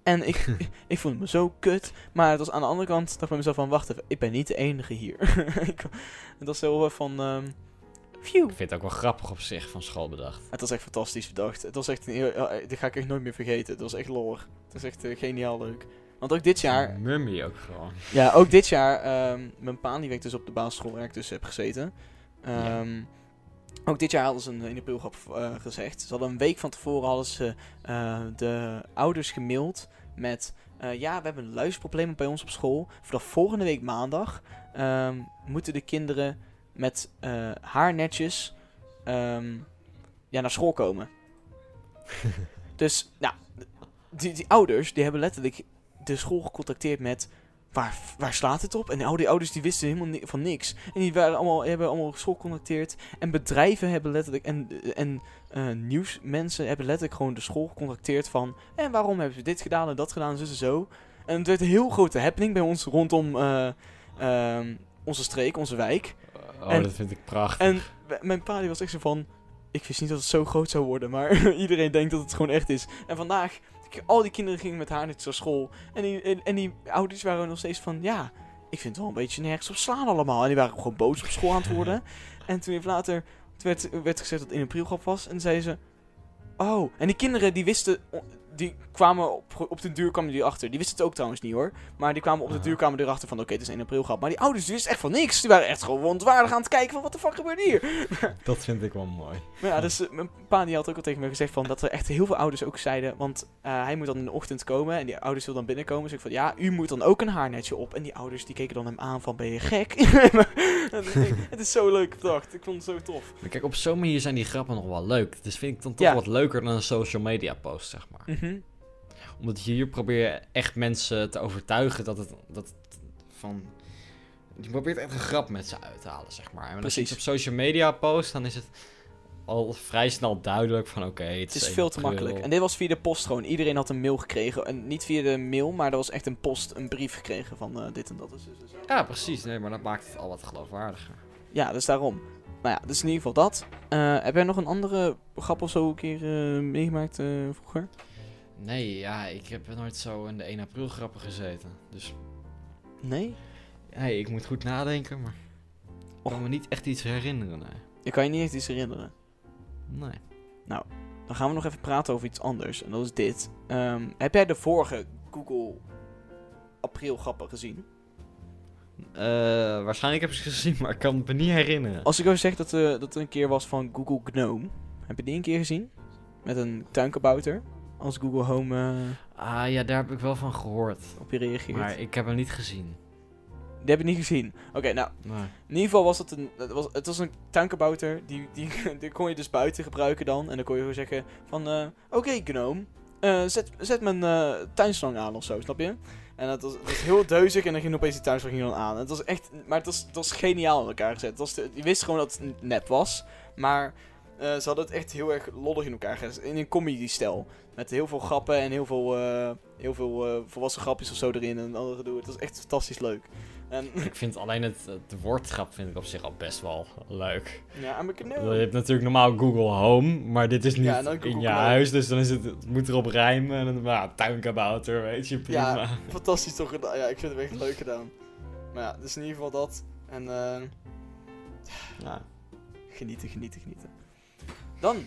En ik, [LAUGHS] ik vond me zo kut. Maar het was aan de andere kant, dacht ik bij mezelf van, wacht even, ik ben niet de enige hier. [LAUGHS] Ik- het was zo eh, van, ehm phew. Ik vind het ook wel grappig op zich van Schal bedacht. Het was echt fantastisch bedacht. Het was echt een heel, dit ga ik echt nooit meer vergeten. Het was echt lollig. Het was echt eh, geniaal leuk. Want ook dit jaar, Mummy ook gewoon. ja, ook dit jaar, ehm, mijn pa die werkt dus op de basisschool waar ik dus heb gezeten. Ehm, Ook dit jaar hadden ze een in de aprilgrap eh gezegd. Ze hadden een week van tevoren hadden ze eh, de ouders gemaild met... eh, ja, we hebben een luisterprobleem bij ons op school. Vanaf volgende week maandag ehm, moeten de kinderen met haar netjes ja, naar school komen. [LAUGHS] dus, nou, die, die ouders die hebben letterlijk de school gecontacteerd met... Waar, waar slaat het op? En de oude ouders die wisten helemaal ni- van niks. En die waren allemaal, hebben allemaal school gecontacteerd. En bedrijven hebben letterlijk... En, en eh, nieuwsmensen hebben letterlijk gewoon de school gecontacteerd van... En waarom hebben ze dit gedaan en dat gedaan, zus en zo. En het werd een heel grote happening bij ons rondom eh, ehm, onze streek, onze wijk. Oh, En- dat vind ik prachtig. En mijn pa die was echt zo van... Ik wist niet dat het zo groot zou worden, maar [LAUGHS] iedereen denkt dat het gewoon echt is. En vandaag, al die kinderen gingen met haar net naar school. En die, en, en die ouders waren nog steeds van... Ja, ik vind het wel een beetje nergens op slaan allemaal. En die waren gewoon boos op school aan het worden. [LAUGHS] en toen even later werd, werd gezegd dat het in april grap was. En zeiden ze... Oh, en die kinderen die wisten... Die kwamen op, op de duur kwamen die achter. Die wisten het ook trouwens niet hoor. Maar die kwamen op de duur kwamen erachter van... Oké, het is 1 april grap. Maar die ouders die wisten echt van niks. Die waren echt gewoon ontwaardig aan het kijken van... Wat de fuck gebeurt hier? [LAUGHS] Dat vind ik wel mooi. Maar ja, dus eh, mijn pa die had ook al tegen me gezegd van dat er echt heel veel ouders ook zeiden, want eh, hij moet dan in de ochtend komen en die ouders wil dan binnenkomen. Dus ik van ja, u moet dan ook een haarnetje op. En die ouders die keken dan hem aan van ben je gek? [LAUGHS] het is zo leuk bedacht. Ik vond het zo tof. Maar kijk, op zo'n manier zijn die grappen nog wel leuk. Dus vind ik dan toch Ja. wat leuker dan een social media post, zeg maar. Mhm. Omdat je hier probeer je echt mensen te overtuigen dat het, dat het van... Je probeert echt een grap met ze uit te halen, zeg maar. En als je Precies. iets op social media post, dan is het al vrij snel duidelijk van oké, het, Het is 1 veel te makkelijk. En dit was via de post gewoon. Iedereen had een mail gekregen. En niet via de mail, maar er was echt een post, een brief gekregen van eh, dit en dat. Dus, dus, dus. Ja, precies. Nee, maar dat maakt het al wat geloofwaardiger. Ja, dus daarom. Nou ja, dus in ieder geval dat. Eh, heb jij nog een andere grap of zo een keer eh, meegemaakt vroeger? Nee, ja, ik heb nooit zo in de 1 april grappen gezeten. Dus Nee? hey, ik moet goed nadenken, maar ik kan me niet echt iets herinneren, nee. Ik kan je niet echt iets herinneren. Nee. Dan gaan we nog even praten over iets anders. En dat is dit. Ehm, heb jij de vorige Google april grappen gezien? Eh, waarschijnlijk heb ik ze gezien, maar ik kan het me niet herinneren. Als ik jou zeg dat, eh, dat er een keer was van Google Gnome. Heb je die een keer gezien? Met een tuinkabouter. Als Google Home eh, Ah ja, daar heb ik wel van gehoord. op je reageert. Maar ik heb hem niet gezien. Die heb je niet gezien. Oké, nou. Nee. In ieder geval was het een, het was, het was een tuinkabouter. Die, die, [LAUGHS] die kon je dus buiten gebruiken dan. En dan kon je gewoon zeggen van... eh, Oké, Gnome. eh, zet, zet mijn eh, tuinslang aan of zo, snap je? En dat was, was heel deuzig en dan ging opeens die thuisvraag dan aan. Het was echt, maar het was, het was geniaal in elkaar gezet. Het was de- je wist gewoon dat het nep was, maar eh, ze hadden het echt heel erg lollig in elkaar gezet. In een comedy-stijl. Met heel veel grappen en heel veel, eh, heel veel eh, volwassen grapjes of zo erin en andere gedoe. Het was echt fantastisch leuk. En [LAUGHS] Ik vind alleen het, het woordgrap vind ik op zich al best wel leuk. ja, Je hebt natuurlijk normaal Google Home, maar dit is niet Ja, Google in je huis, dus dan is het, het moet erop rijmen. En dan, tuinkabouter, weet je, prima. Ja, fantastisch toch gedaan. Ja, ik vind het echt leuk gedaan. Maar ja, dus in ieder geval dat. En Ja. genieten, genieten, genieten. Dan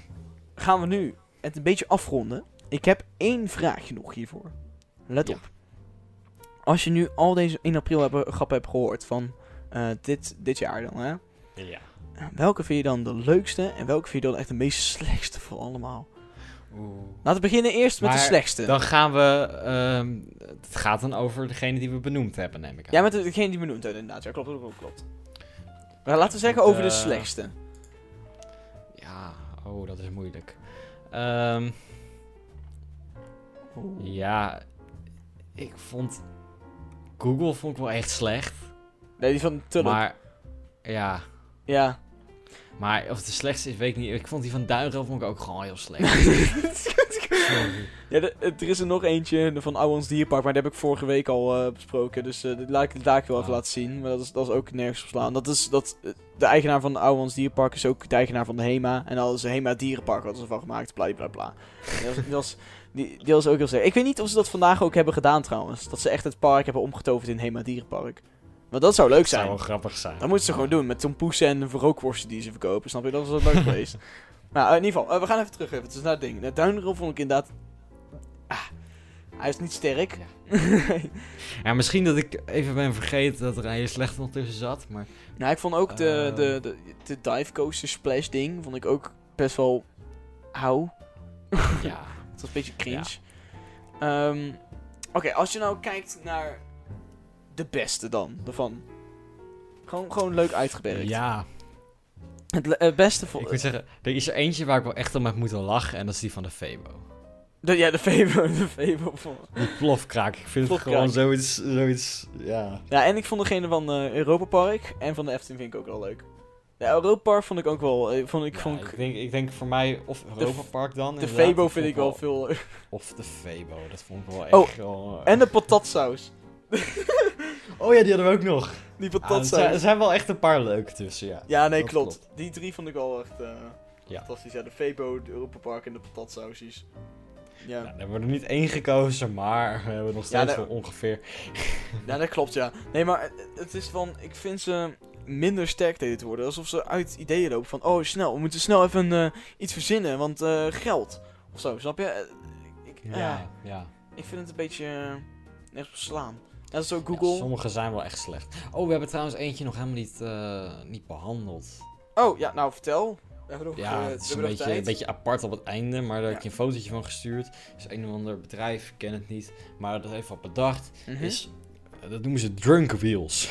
gaan we nu het een beetje afronden. Ik heb één vraagje nog hiervoor. Let Ja. op. Als je nu al deze 1 april hebben, grappen hebt gehoord van eh, dit, dit jaar dan, hè? ja. Welke vind je dan de leukste en welke vind je dan echt de meest slechtste van allemaal? Oeh. Laten we beginnen eerst met de slechtste. Dan gaan we. ehm, het gaat dan over degene die we benoemd hebben, neem ik aan. Ja, met degene die we noemt inderdaad. Ja, klopt, klopt, klopt. Maar laten we zeggen over de Eh, slechtste. Ja, oh, dat is moeilijk. Ehm, ja, ik vond. Google vond ik wel echt slecht. Nee, die van Tulip. Maar. Ja. Ja. Maar of het de slechtste is, weet ik niet. Ik vond die van Duinrel vond ik ook gewoon heel slecht. [LAUGHS] Ja, de- er is er nog eentje de van Ouwans Dierpark, maar die heb ik vorige week al eh, besproken. Dus eh die laat ik daar wel even Ah. laten zien. Maar dat is, dat is ook nergens op slaan. Dat is, dat, eh, de eigenaar van Ouwans Dierpark is ook de eigenaar van de HEMA. En dat is de HEMA Dierenpark, wat ze van gemaakt. Bla bla bla. Die was, die, was, die, die was ook heel slecht. Ik weet niet of ze dat vandaag ook hebben gedaan trouwens. Dat ze echt het park hebben omgetoverd in HEMA Dierenpark. Maar dat zou leuk Dat zou zijn. wel grappig zijn. Dat moeten ze gewoon doen met tompoesen en de rookworsten die ze verkopen. Snap je? Dat was wel leuk [LAUGHS] geweest. Maar eh, in ieder geval, eh, we gaan even terug even. Het is naar het ding. De Duinrel vond ik inderdaad... Ah, hij is niet sterk. Ja, [LAUGHS] misschien dat ik even ben vergeten dat er een hele slechte nog tussen zat. Maar nou, ik vond ook de, Eh. de, de, de dive coaster splash ding, vond ik ook best wel... Hou. ja. [LAUGHS] Het was een beetje cringe. Ehm, Oké, als je nou kijkt naar de beste dan, ervan. Gewoon, gewoon leuk uitgewerkt. Ja, Het, beste vond ik moet zeggen, er is er eentje waar ik wel echt om heb moeten lachen. En dat is die van de Febo. de, Ja, de Febo. [LAUGHS] De Febo vond Die plofkraak. Ik vind Plofkraak. het gewoon zoiets, zoiets, ja. Ja, en ik vond degene van eh Europa Park en van de Efteling vind ik ook wel leuk. Ja, Europa Park vond ik ook wel. eh, Vond ik, Ja, vond ik, ik, denk, ik denk voor mij of Europa Park dan. de Febo vind ik wel veel leuk. Of de Febo, dat vond ik wel echt Oh, wel, eh, En de patatsaus. [LAUGHS] Oh ja, die hadden we ook nog. Die patatsaus. zijn, er zijn wel echt een paar leuke tussen, ja. ja, nee, klopt. Die drie vond ik wel echt eh, Ja. fantastisch. Ja, de Febo, de Europa Park en de patatsausjes. Ja. Nou, hebben we er niet één gekozen, maar we hebben nog Ja, steeds wel ongeveer... [LAUGHS] ja, dat klopt, ja. Nee, maar het- is van. Ik vind ze minder sterk deden te worden. Alsof ze uit ideeën lopen van. Oh, snel, we moeten snel even eh, iets verzinnen, want eh, geld. Of zo, snap je? Ik, ja. Ja, ja. ik vind het een beetje. nergens op slaan. Dat is ook Ja, Google. sommige zijn wel echt slecht. Oh, we hebben trouwens eentje nog helemaal niet, eh, niet behandeld. Oh, ja, nou vertel. We hebben nog, Ja, eh, het is een beetje, een beetje apart op het einde, maar daar heb je een fotootje van gestuurd. Het is een of ander bedrijf, ik ken het niet, maar dat heeft wat bedacht. Mhm. Is, eh, dat noemen ze drunk wheels.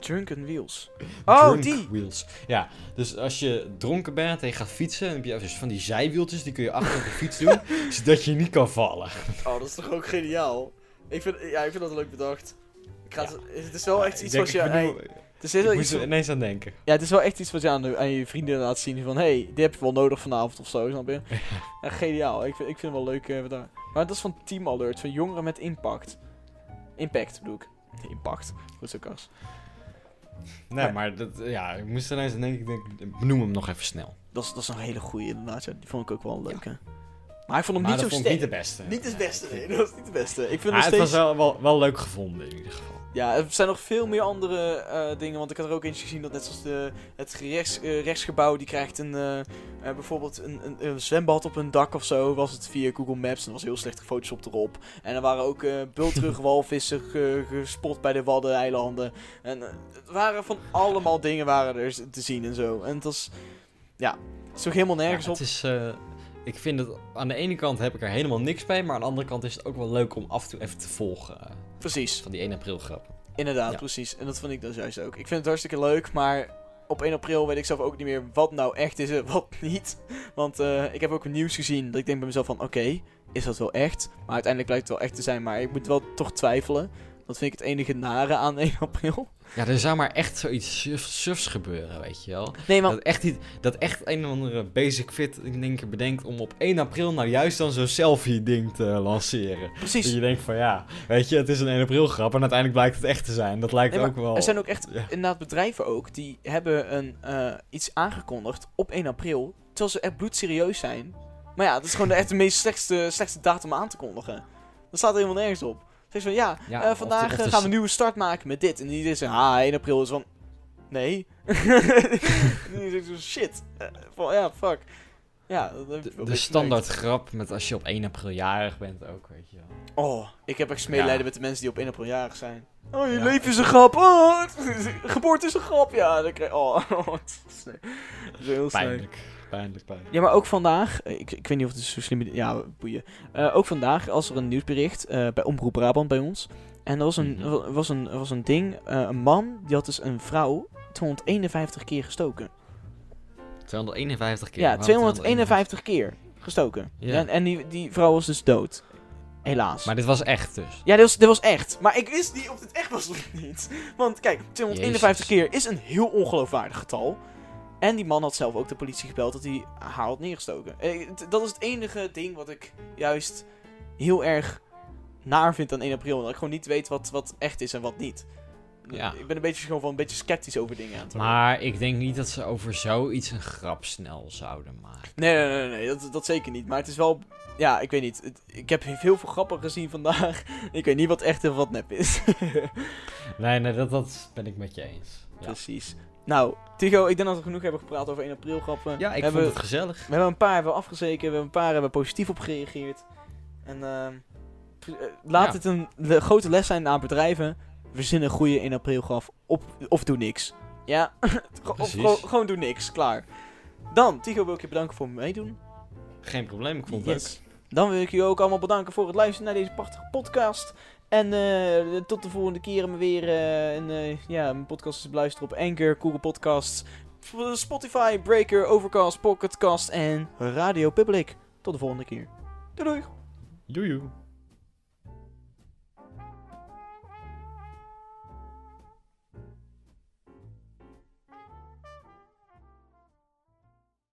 Drunken Wheels. [LAUGHS] Oh, drunk die! wheels. Ja, dus als je dronken bent en je gaat fietsen, dan heb je dus van die zijwieltjes, die kun je achter op de fiets doen, [LAUGHS] zodat je niet kan vallen. Oh, dat is toch ook geniaal? Ik vind, ja, ik vind dat leuk bedacht. Ik ga Ja. het, het is wel echt iets denk, wat je... ik bedoel, het is iets ineens aan denken. ja, het is wel echt iets wat je aan, je vrienden laat zien. Van, hey, dit heb je wel nodig vanavond of zo, snap je? [LAUGHS] Ja, geniaal. Ik vind, ik vind het wel leuk. daar- maar dat is van Team Alert, van jongeren met impact. Impact bedoel ik. Impact. Goed zo, Kas. Nee, maar dat, ja, ik moest er ineens aan denken, ik denk, benoem hem nog even snel. Dat is, dat is een hele goeie inderdaad. Ja. Die vond ik ook wel leuk, hè. Maar ik vond hem maar niet dat zo sterk. niet de beste. Niet het beste, nee. Dat is niet de beste. Ik vind Maar nog het steeds... was wel, wel, wel leuk gevonden in ieder geval. Ja, er zijn nog veel meer andere eh, dingen. Want ik had er ook eentje gezien dat net zoals de, het gerechts, eh, rechtsgebouw, die krijgt een, eh, bijvoorbeeld een, een, een zwembad op een dak of zo. Was het via Google Maps en er was heel slecht gefotoshopt erop. En er waren ook bultrug [LAUGHS] walvissen ge- gespot bij de Waddeneilanden. En het waren van allemaal dingen waren er te zien en zo. En het was, ja, het is toch helemaal nergens Ja, op. het is, ik vind het, aan de ene kant heb ik er helemaal niks bij, maar aan de andere kant is het ook wel leuk om af en toe even te volgen. eh, Precies. van die 1 april grap. Inderdaad, Ja. precies. En dat vond ik dus juist ook. Ik vind het hartstikke leuk, maar op 1 april weet ik zelf ook niet meer wat nou echt is en wat [LAUGHS] niet. Want eh, ik heb ook nieuws gezien dat ik denk bij mezelf van, oké, is dat wel echt? Maar uiteindelijk blijkt het wel echt te zijn, maar ik moet wel toch twijfelen. Dat vind ik het enige nare aan 1 [LAUGHS] april. Ja, er zou maar echt zoiets suf, sufs gebeuren, weet je wel. Nee, want Dat echt, niet, dat echt een of andere basic fit in één keer bedenkt om op 1 april nou juist dan zo'n selfie ding te lanceren. Dat precies. je denkt van ja, weet je, het is een 1 april grap en uiteindelijk blijkt het echt te zijn. Dat lijkt Nee, maar ook wel... Er zijn ook echt Ja. inderdaad bedrijven ook die hebben een, eh, iets aangekondigd op 1 april, terwijl ze echt bloedserieus zijn. Maar ja, dat is gewoon de, echt de meest slechtste, slechtste datum aan te kondigen. Dat staat er helemaal nergens op. Zeg van ja, Ja, eh, of vandaag de- of eh, de gaan we een nieuwe start maken met dit. En die is ah, 1 april is van, nee. [LAUGHS] Die zegt zo, shit. Eh, van, ja, fuck. Ja, dat De, de standaard grap met als je op 1 april jarig bent ook, weet je wel. Oh, ik heb echt medelijden Ja. met de mensen die op 1 april jarig zijn. Oh, je Ja. leven is een grap. Oh, [LAUGHS] geboorte is een grap. Ja, dan krijg oh, [LAUGHS] is sneu. Dat is heel sneu. Pijnlijk, pijnlijk, pijnlijk. Ja, maar ook vandaag, eh, ik, ik weet niet of het zo slim ja, boeien. Eh, ook vandaag was er een nieuwsbericht eh, bij Omroep Brabant bij ons. En er was een, Mhm. wa- was een, was een ding, een man, die had dus een vrouw 251 keer gestoken. 251 keer. Ja, Waarom 251 keer gestoken. Ja. En, en die, die vrouw was dus dood. Helaas. Maar dit was echt dus. Ja, dit was, dit was echt. Maar ik wist niet of dit echt was of niet. Want kijk, 251 Jezus. keer is een heel ongeloofwaardig getal. En die man had zelf ook de politie gebeld dat hij haar had neergestoken. Eh, Dat is het enige ding wat ik juist heel erg naar vind aan 1 april. Dat ik gewoon niet weet wat, wat echt is en wat niet. Ja. Ik ben een beetje, gewoon van een beetje sceptisch over dingen aan. Maar ik denk niet dat ze over zoiets een grap snel zouden maken. Nee, nee, nee, nee, dat, dat zeker niet. Maar het is wel... Ja, ik weet niet. Het- ik heb heel veel grappen gezien vandaag. [LAUGHS] ik weet niet wat echt en wat nep is. [LAUGHS] Nee, nee, dat, dat ben ik met je eens. Ja, Precies. Nou, Tigo, ik denk dat we genoeg hebben gepraat over 1 april grappen. ja ik hebben, vond het gezellig. We hebben een paar hebben afgezeken, we hebben een paar hebben positief op gereageerd. En ehm, eh, laat Ja. het een le- grote les zijn aan bedrijven. Verzin een goede 1 april graf op, of doe niks. Ja, [LAUGHS] of gewoon, gewoon doe niks, klaar. Dan, Tigo wil ik je bedanken voor meedoen. Geen probleem, ik vond het Yes. Dan wil ik jullie ook allemaal bedanken voor het luisteren naar deze prachtige podcast. En eh, tot de volgende keer maar weer. eh, en, eh, ja, mijn podcast te beluisteren op Anchor, Google Podcasts, Spotify, Breaker, Overcast, Pocketcast en Radio Public. Tot de volgende keer. Doei doei. Joejoe.